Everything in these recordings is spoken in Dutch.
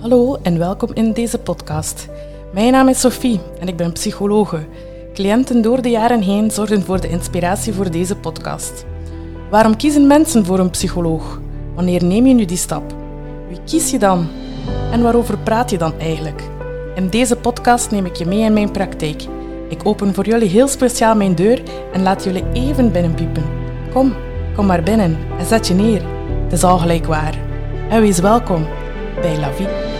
Hallo en welkom in deze podcast. Mijn naam is Sophie en ik ben psychologe. Cliënten door de jaren heen zorgen voor de inspiratie voor deze podcast. Waarom kiezen mensen voor een psycholoog? Wanneer neem je nu die stap? Wie kies je dan? En waarover praat je dan eigenlijk? In deze podcast neem ik je mee in mijn praktijk. Ik open voor jullie heel speciaal mijn deur en laat jullie even binnenpiepen. Kom, kom maar binnen en zet je neer. Het is al gelijk waar. En wees welkom bij La Vie.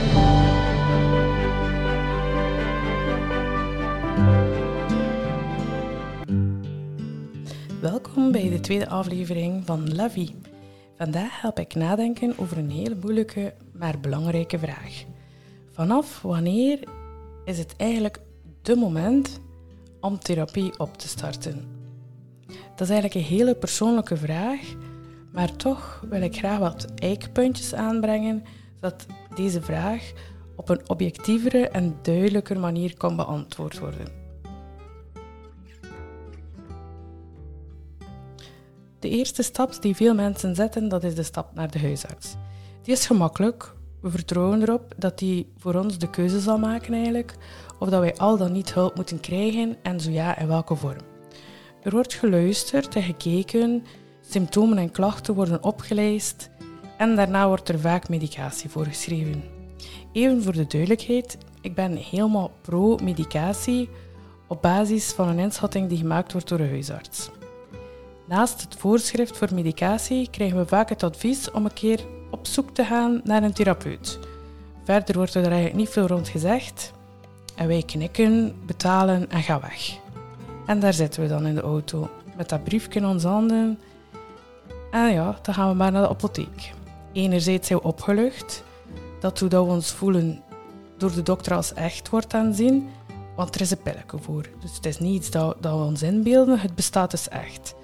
Welkom bij de tweede aflevering van La Vie. Vandaag help ik nadenken over een hele moeilijke, maar belangrijke vraag. Vanaf wanneer is het eigenlijk de moment om therapie op te starten? Dat is eigenlijk een hele persoonlijke vraag, maar toch wil ik graag wat eikpuntjes aanbrengen zodat deze vraag op een objectievere en duidelijker manier kan beantwoord worden. De eerste stap die veel mensen zetten, dat is de stap naar de huisarts. Die is gemakkelijk. We vertrouwen erop dat die voor ons de keuze zal maken eigenlijk, of dat wij al dan niet hulp moeten krijgen en zo ja, in welke vorm. Er wordt geluisterd en gekeken, symptomen en klachten worden opgelijst en daarna wordt er vaak medicatie voorgeschreven. Even voor de duidelijkheid, ik ben helemaal pro-medicatie op basis van een inschatting die gemaakt wordt door een huisarts. Naast het voorschrift voor medicatie krijgen we vaak het advies om een keer op zoek te gaan naar een therapeut. Verder wordt er eigenlijk niet veel rond gezegd. En wij knikken, betalen en gaan weg. En daar zitten we dan in de auto, met dat briefje in onze handen. En ja, dan gaan we maar naar de apotheek. Enerzijds zijn we opgelucht, dat doet dat we ons voelen door de dokter als echt wordt aanzien, want er is een pilletje voor. Dus het is niet iets dat, dat we ons inbeelden, het bestaat dus echt.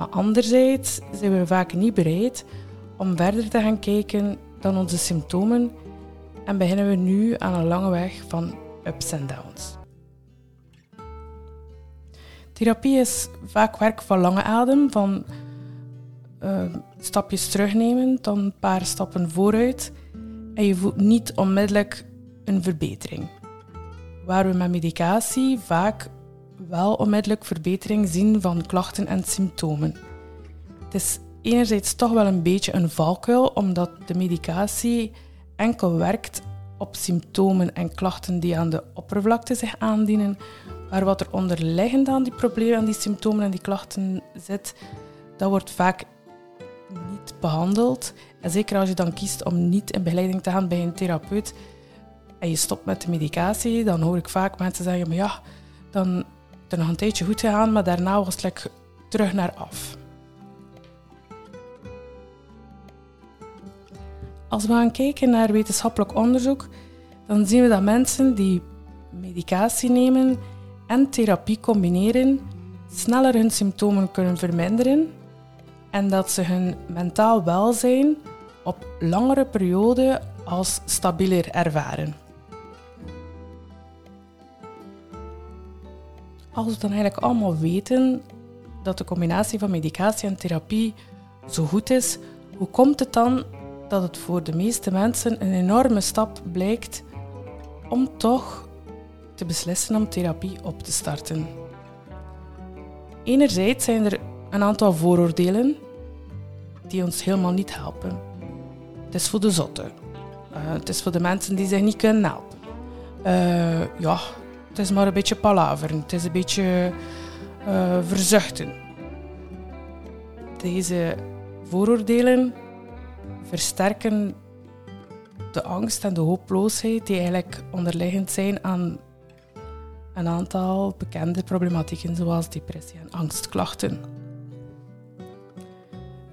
Maar anderzijds zijn we vaak niet bereid om verder te gaan kijken dan onze symptomen en beginnen we nu aan een lange weg van ups en downs. Therapie is vaak werk van lange adem, van uh, stapjes terugnemen, dan een paar stappen vooruit en je voelt niet onmiddellijk een verbetering. Waar we met medicatie vaak wel onmiddellijk verbetering zien van klachten en symptomen. Het is enerzijds toch wel een beetje een valkuil, omdat de medicatie enkel werkt op symptomen en klachten die aan de oppervlakte zich aandienen, maar wat er onderliggend aan die problemen, aan die symptomen en die klachten zit, dat wordt vaak niet behandeld. En zeker als je dan kiest om niet in begeleiding te gaan bij een therapeut en je stopt met de medicatie, dan hoor ik vaak mensen zeggen, maar ja, dan het nog een tijdje goed gegaan, maar daarna was het terug naar af. Als we gaan kijken naar wetenschappelijk onderzoek, dan zien we dat mensen die medicatie nemen en therapie combineren, sneller hun symptomen kunnen verminderen en dat ze hun mentaal welzijn op langere periode als stabieler ervaren. Als we dan eigenlijk allemaal weten dat de combinatie van medicatie en therapie zo goed is, hoe komt het dan dat het voor de meeste mensen een enorme stap blijkt om toch te beslissen om therapie op te starten? Enerzijds zijn er een aantal vooroordelen die ons helemaal niet helpen. Het is voor de zotten. Uh, het is voor de mensen die zich niet kunnen helpen. Uh, ja, het is maar een beetje palaveren. Het is een beetje uh, verzuchten. Deze vooroordelen versterken de angst en de hooploosheid die eigenlijk onderliggend zijn aan een aantal bekende problematieken zoals depressie en angstklachten.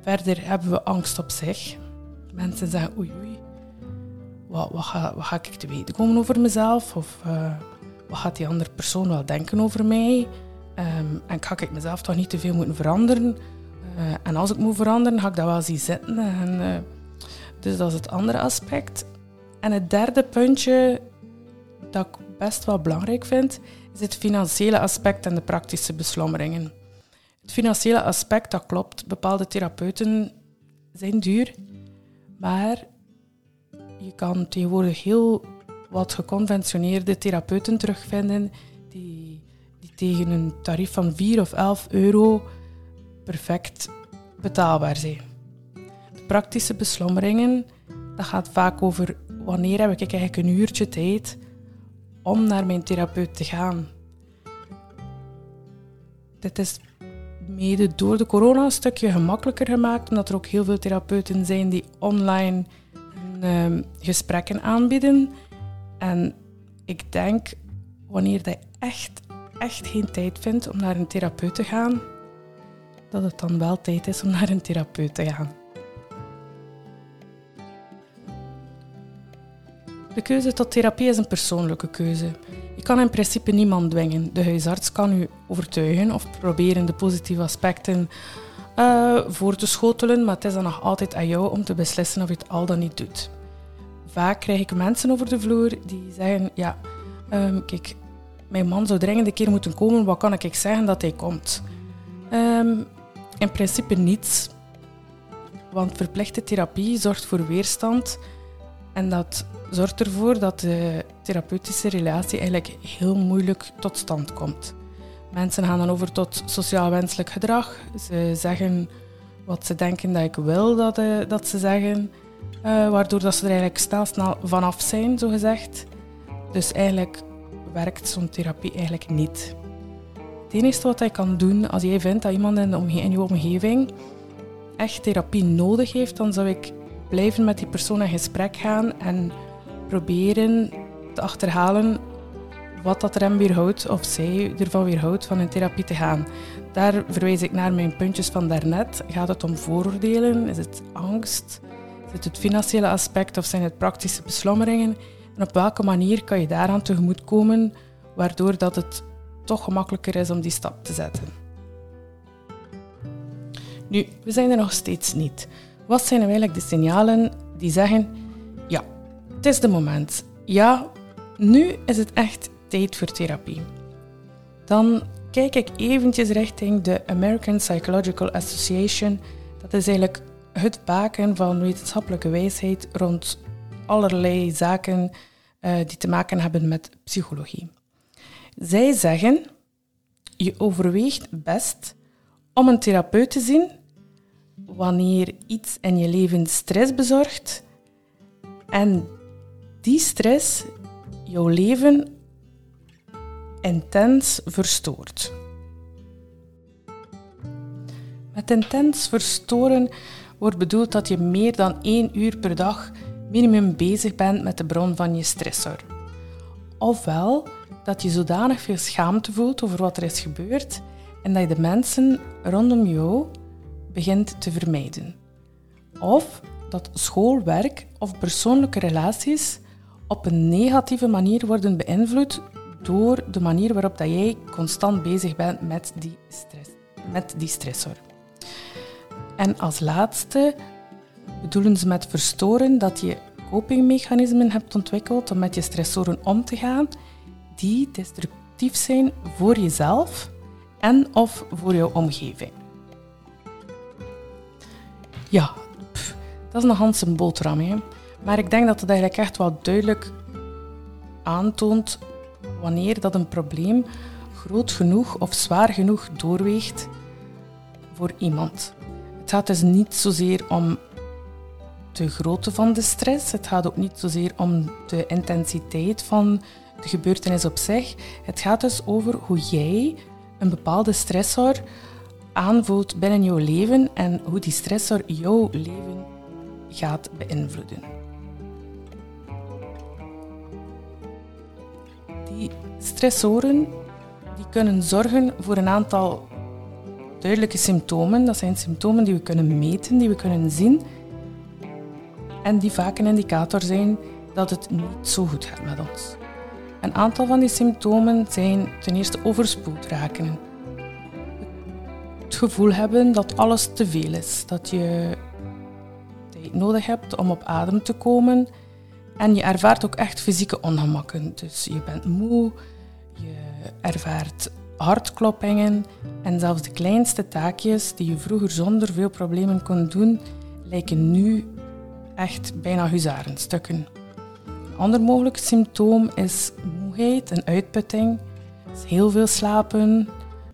Verder hebben we angst op zich. Mensen zeggen oei oei, wat, wat, ga, ik te weten komen over mezelf? Of uh, wat gaat die andere persoon wel denken over mij? Um, en ga ik mezelf toch niet te veel moeten veranderen? Uh, en als ik moet veranderen, ga ik dat wel zien zitten. En, uh, dus dat is het andere aspect. En het derde puntje dat ik best wel belangrijk vind, is het financiële aspect en de praktische beslommeringen. Het financiële aspect, dat klopt. Bepaalde therapeuten zijn duur. Maar je kan tegenwoordig heel wat geconventioneerde therapeuten terugvinden die, die tegen een tarief van 4 of 11 euro perfect betaalbaar zijn. De praktische beslommeringen, dat gaat vaak over wanneer heb ik eigenlijk een uurtje tijd om naar mijn therapeut te gaan. Dit is mede door de corona een stukje gemakkelijker gemaakt, omdat er ook heel veel therapeuten zijn die online uh, gesprekken aanbieden. En ik denk, wanneer je echt, echt geen tijd vindt om naar een therapeut te gaan, dat het dan wel tijd is om naar een therapeut te gaan. De keuze tot therapie is een persoonlijke keuze. Je kan in principe niemand dwingen. De huisarts kan u overtuigen of proberen de positieve aspecten uh, voor te schotelen, maar het is dan nog altijd aan jou om te beslissen of je het al dan niet doet. Vaak krijg ik mensen over de vloer die zeggen: Ja, um, kijk, mijn man zou dringend een keer moeten komen, wat kan ik zeggen dat hij komt? Um, in principe niets, want verplichte therapie zorgt voor weerstand en dat zorgt ervoor dat de therapeutische relatie eigenlijk heel moeilijk tot stand komt. Mensen gaan dan over tot sociaal wenselijk gedrag. Ze zeggen wat ze denken dat ik wil dat, uh, dat ze zeggen, uh, waardoor dat ze er eigenlijk snel, snel vanaf zijn, zo gezegd. Dus eigenlijk werkt zo'n therapie eigenlijk niet. Het enige wat je kan doen als jij vindt dat iemand in, de je omgeving echt therapie nodig heeft, dan zou ik blijven met die persoon in gesprek gaan en proberen te achterhalen wat dat er hem weerhoudt of zij ervan weerhoudt van in therapie te gaan. Daar verwijs ik naar mijn puntjes van daarnet. Gaat het om vooroordelen? Is het angst? Het het financiële aspect of zijn het praktische beslommeringen? En op welke manier kan je daaraan tegemoetkomen, waardoor dat het toch gemakkelijker is om die stap te zetten? Nu, we zijn er nog steeds niet. Wat zijn nou eigenlijk de signalen die zeggen, ja, het is de moment. Ja, nu is het echt tijd voor therapie. Dan kijk ik eventjes richting de American Psychological Association. Dat is eigenlijk het baken van wetenschappelijke wijsheid rond allerlei zaken uh, die te maken hebben met psychologie. Zij zeggen, je overweegt best om een therapeut te zien wanneer iets in je leven stress bezorgt en die stress jouw leven intens verstoort. Met intens verstoren wordt bedoeld dat je meer dan één uur per dag minimum bezig bent met de bron van je stressor. Ofwel dat je zodanig veel schaamte voelt over wat er is gebeurd en dat je de mensen rondom jou begint te vermijden. Of dat schoolwerk of persoonlijke relaties op een negatieve manier worden beïnvloed door de manier waarop dat jij constant bezig bent met die, stress, met die stressor. En als laatste bedoelen ze met verstoren dat je copingmechanismen hebt ontwikkeld om met je stressoren om te gaan die destructief zijn voor jezelf en of voor jouw omgeving. Ja, dat is een een boterham. Hè. Maar ik denk dat het eigenlijk echt wel duidelijk aantoont wanneer dat een probleem groot genoeg of zwaar genoeg doorweegt voor iemand. Het gaat dus niet zozeer om de grootte van de stress. Het gaat ook niet zozeer om de intensiteit van de gebeurtenis op zich. Het gaat dus over hoe jij een bepaalde stressor aanvoelt binnen jouw leven en hoe die stressor jouw leven gaat beïnvloeden. Die stressoren die kunnen zorgen voor een aantal duidelijke symptomen. Dat zijn symptomen die we kunnen meten, die we kunnen zien en die vaak een indicator zijn dat het niet zo goed gaat met ons. Een aantal van die symptomen zijn ten eerste overspoeld raken. Het gevoel hebben dat alles te veel is, dat je tijd nodig hebt om op adem te komen en je ervaart ook echt fysieke ongemakken. Dus je bent moe, je ervaart hartkloppingen en zelfs de kleinste taakjes die je vroeger zonder veel problemen kon doen, lijken nu echt bijna huzarenstukken. Een ander mogelijk symptoom is moeheid en uitputting. Heel veel slapen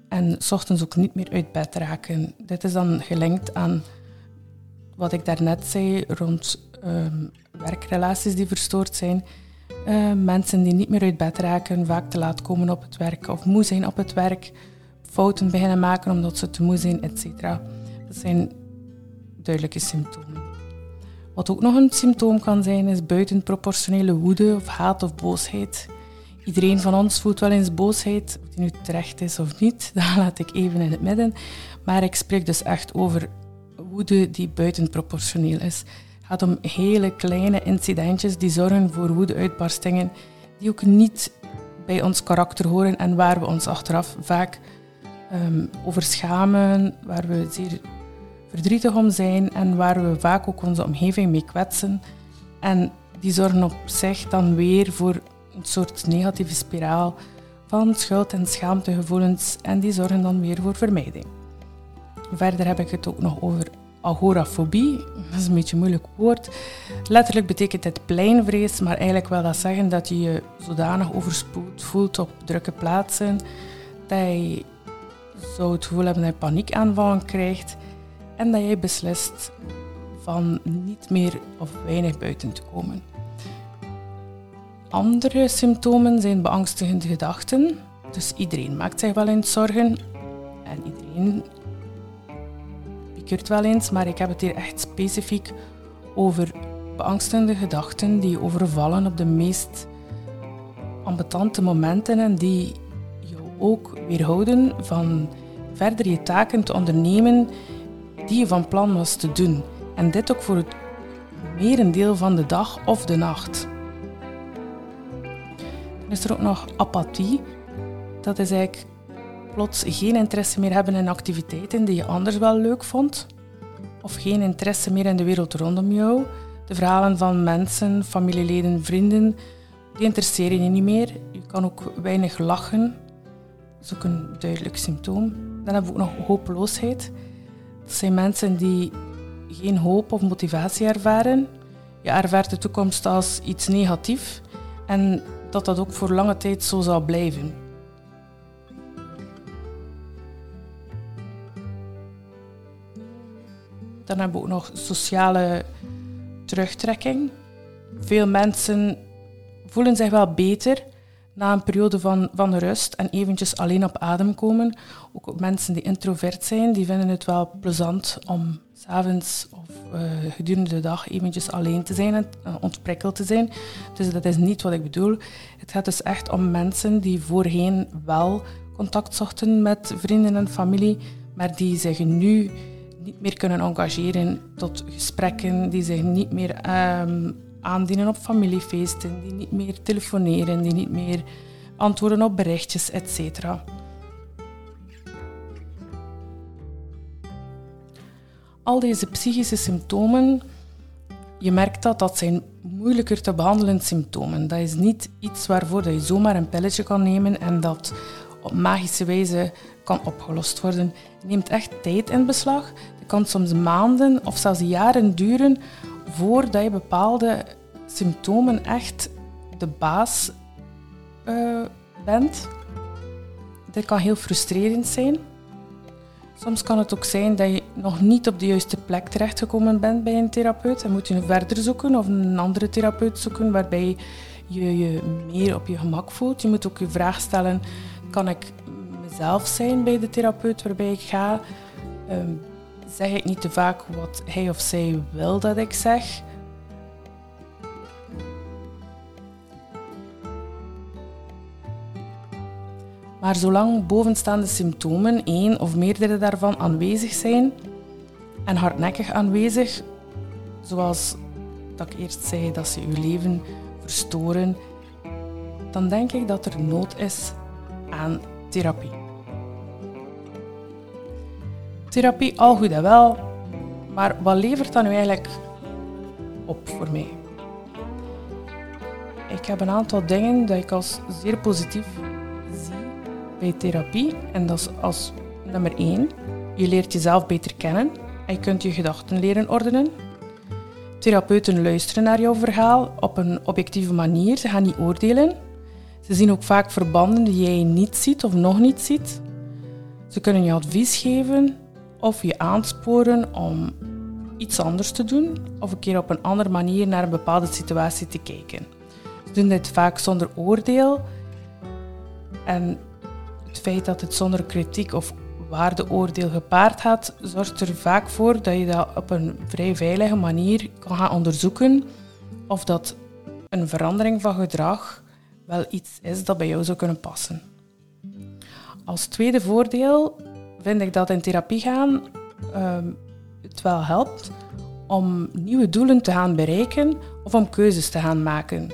en s ochtends ook niet meer uit bed raken. Dit is dan gelinkt aan wat ik daarnet zei rond um, werkrelaties die verstoord zijn. Uh, mensen die niet meer uit bed raken, vaak te laat komen op het werk of moe zijn op het werk, fouten beginnen maken omdat ze te moe zijn, etc. Dat zijn duidelijke symptomen. Wat ook nog een symptoom kan zijn, is buitenproportionele woede of haat of boosheid. Iedereen van ons voelt wel eens boosheid, of die nu terecht is of niet, dat laat ik even in het midden. Maar ik spreek dus echt over woede die buitenproportioneel is. Gaat om hele kleine incidentjes die zorgen voor woedeuitbarstingen die ook niet bij ons karakter horen en waar we ons achteraf vaak um, over schamen, waar we zeer verdrietig om zijn en waar we vaak ook onze omgeving mee kwetsen. En die zorgen op zich dan weer voor een soort negatieve spiraal van schuld- en schaamtegevoelens en die zorgen dan weer voor vermijding. Verder heb ik het ook nog over agorafobie. Dat is een beetje een moeilijk woord. Letterlijk betekent het pleinvrees, maar eigenlijk wil dat zeggen dat je je zodanig overspoeld voelt op drukke plaatsen dat je zou het gevoel hebben dat je paniekaanvallen krijgt en dat jij beslist van niet meer of weinig buiten te komen. Andere symptomen zijn beangstigende gedachten. Dus iedereen maakt zich wel eens zorgen en iedereen pikert wel eens, maar ik heb het hier echt specifiek over beangstigende gedachten die overvallen op de meest ambetante momenten en die jou ook weerhouden van verder je taken te ondernemen die je van plan was te doen. En dit ook voor het merendeel van de dag of de nacht. Dan is er ook nog apathie. Dat is eigenlijk plots geen interesse meer hebben in activiteiten die je anders wel leuk vond. Of geen interesse meer in de wereld rondom jou. De verhalen van mensen, familieleden, vrienden, die interesseren je niet meer. Je kan ook weinig lachen. Dat is ook een duidelijk symptoom. Dan hebben we ook nog hopeloosheid. Dat zijn mensen die geen hoop of motivatie ervaren. Je ervaart de toekomst als iets negatiefs en dat dat ook voor lange tijd zo zal blijven. Dan hebben we ook nog sociale terugtrekking. Veel mensen voelen zich wel beter na een periode van, van rust en eventjes alleen op adem komen. Ook mensen die introvert zijn, die vinden het wel plezant om s'avonds of uh, gedurende de dag eventjes alleen te zijn en uh, ontprikkeld te zijn. Dus dat is niet wat ik bedoel. Het gaat dus echt om mensen die voorheen wel contact zochten met vrienden en familie, maar die zich nu niet meer kunnen engageren tot gesprekken, die zich niet meer um, aandienen op familiefeesten, die niet meer telefoneren, die niet meer antwoorden op berichtjes, etc. Al deze psychische symptomen, je merkt dat, dat zijn moeilijker te behandelen symptomen. Dat is niet iets waarvoor je zomaar een pilletje kan nemen en dat op magische wijze kan opgelost worden. Neemt echt tijd in beslag. Het kan soms maanden of zelfs jaren duren voordat je bepaalde symptomen echt de baas uh, bent. Dit kan heel frustrerend zijn. Soms kan het ook zijn dat je nog niet op de juiste plek terechtgekomen bent bij een therapeut en moet je verder zoeken of een andere therapeut zoeken waarbij je je meer op je gemak voelt. Je moet ook je vraag stellen, kan ik mezelf zijn bij de therapeut waarbij ik ga? Um, zeg ik niet te vaak wat hij of zij wil dat ik zeg? Maar zolang bovenstaande symptomen, één of meerdere daarvan, aanwezig zijn en hardnekkig aanwezig, zoals dat ik eerst zei dat ze uw leven verstoren, dan denk ik dat er nood is aan therapie. Therapie, al goed en wel, maar wat levert dat nu eigenlijk op voor mij? Ik heb een aantal dingen dat ik als zeer positief bij therapie. En dat is als nummer één. Je leert jezelf beter kennen en je kunt je gedachten leren ordenen. Therapeuten luisteren naar jouw verhaal op een objectieve manier. Ze gaan niet oordelen. Ze zien ook vaak verbanden die jij niet ziet of nog niet ziet. Ze kunnen je advies geven of je aansporen om iets anders te doen of een keer op een andere manier naar een bepaalde situatie te kijken. Ze doen dit vaak zonder oordeel en het feit dat het zonder kritiek of waardeoordeel gepaard gaat, zorgt er vaak voor dat je dat op een vrij veilige manier kan gaan onderzoeken of dat een verandering van gedrag wel iets is dat bij jou zou kunnen passen. Als tweede voordeel vind ik dat in therapie gaan ehm, het wel helpt om nieuwe doelen te gaan bereiken of om keuzes te gaan maken.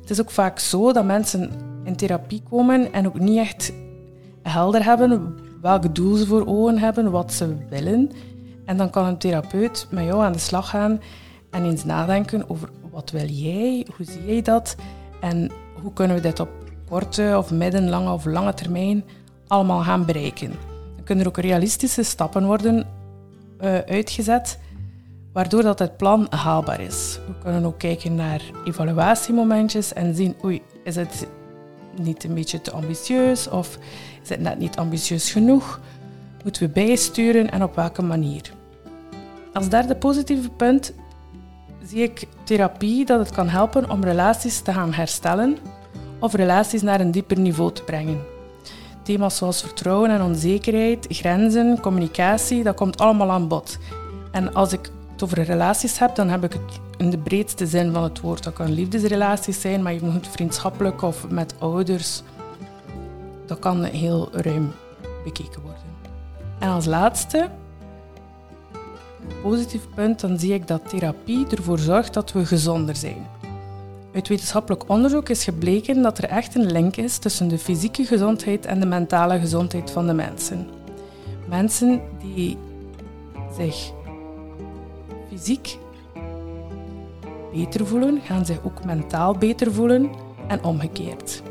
Het is ook vaak zo dat mensen in therapie komen en ook niet echt helder hebben welk doel ze voor ogen hebben, wat ze willen. En dan kan een therapeut met jou aan de slag gaan en eens nadenken over wat wil jij, hoe zie jij dat en hoe kunnen we dit op korte of middellange of lange termijn allemaal gaan bereiken. Kunnen er ook realistische stappen worden uh, uitgezet, waardoor dat het plan haalbaar is. We kunnen ook kijken naar evaluatiemomentjes en zien, oei, is het niet een beetje te ambitieus of is het net niet ambitieus genoeg? Moeten we bijsturen en op welke manier? Als derde positieve punt zie ik therapie dat het kan helpen om relaties te gaan herstellen of relaties naar een dieper niveau te brengen. Thema's zoals vertrouwen en onzekerheid, grenzen, communicatie, dat komt allemaal aan bod. En als ik het over relaties heb, dan heb ik het in de breedste zin van het woord. Dat kan liefdesrelaties zijn, maar even goed vriendschappelijk of met ouders. Dat kan heel ruim bekeken worden. En als laatste, positief punt, dan zie ik dat therapie ervoor zorgt dat we gezonder zijn. Uit wetenschappelijk onderzoek is gebleken dat er echt een link is tussen de fysieke gezondheid en de mentale gezondheid van de mensen. Mensen die zich fysiek beter voelen, gaan zich ook mentaal beter voelen en omgekeerd.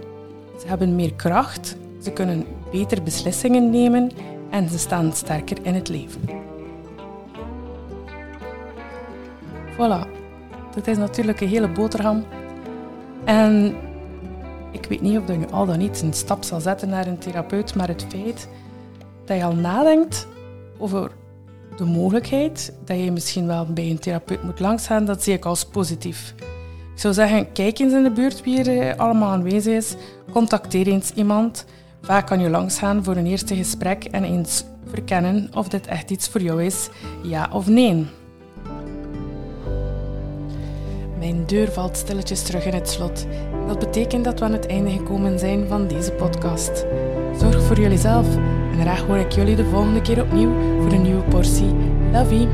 Ze hebben meer kracht, ze kunnen beter beslissingen nemen en ze staan sterker in het leven. Voilà, dat is natuurlijk een hele boterham. En ik weet niet of je al dan niet een stap zal zetten naar een therapeut, maar het feit dat je al nadenkt over de mogelijkheid dat je misschien wel bij een therapeut moet langsgaan, dat zie ik als positief. Ik zou zeggen, kijk eens in de buurt wie er eh, allemaal aanwezig is. Contacteer eens iemand. Vaak kan je langsgaan voor een eerste gesprek en eens verkennen of dit echt iets voor jou is, ja of nee. Mijn deur valt stilletjes terug in het slot. Dat betekent dat we aan het einde gekomen zijn van deze podcast. Zorg voor jullie zelf en graag hoor ik jullie de volgende keer opnieuw voor een nieuwe portie Love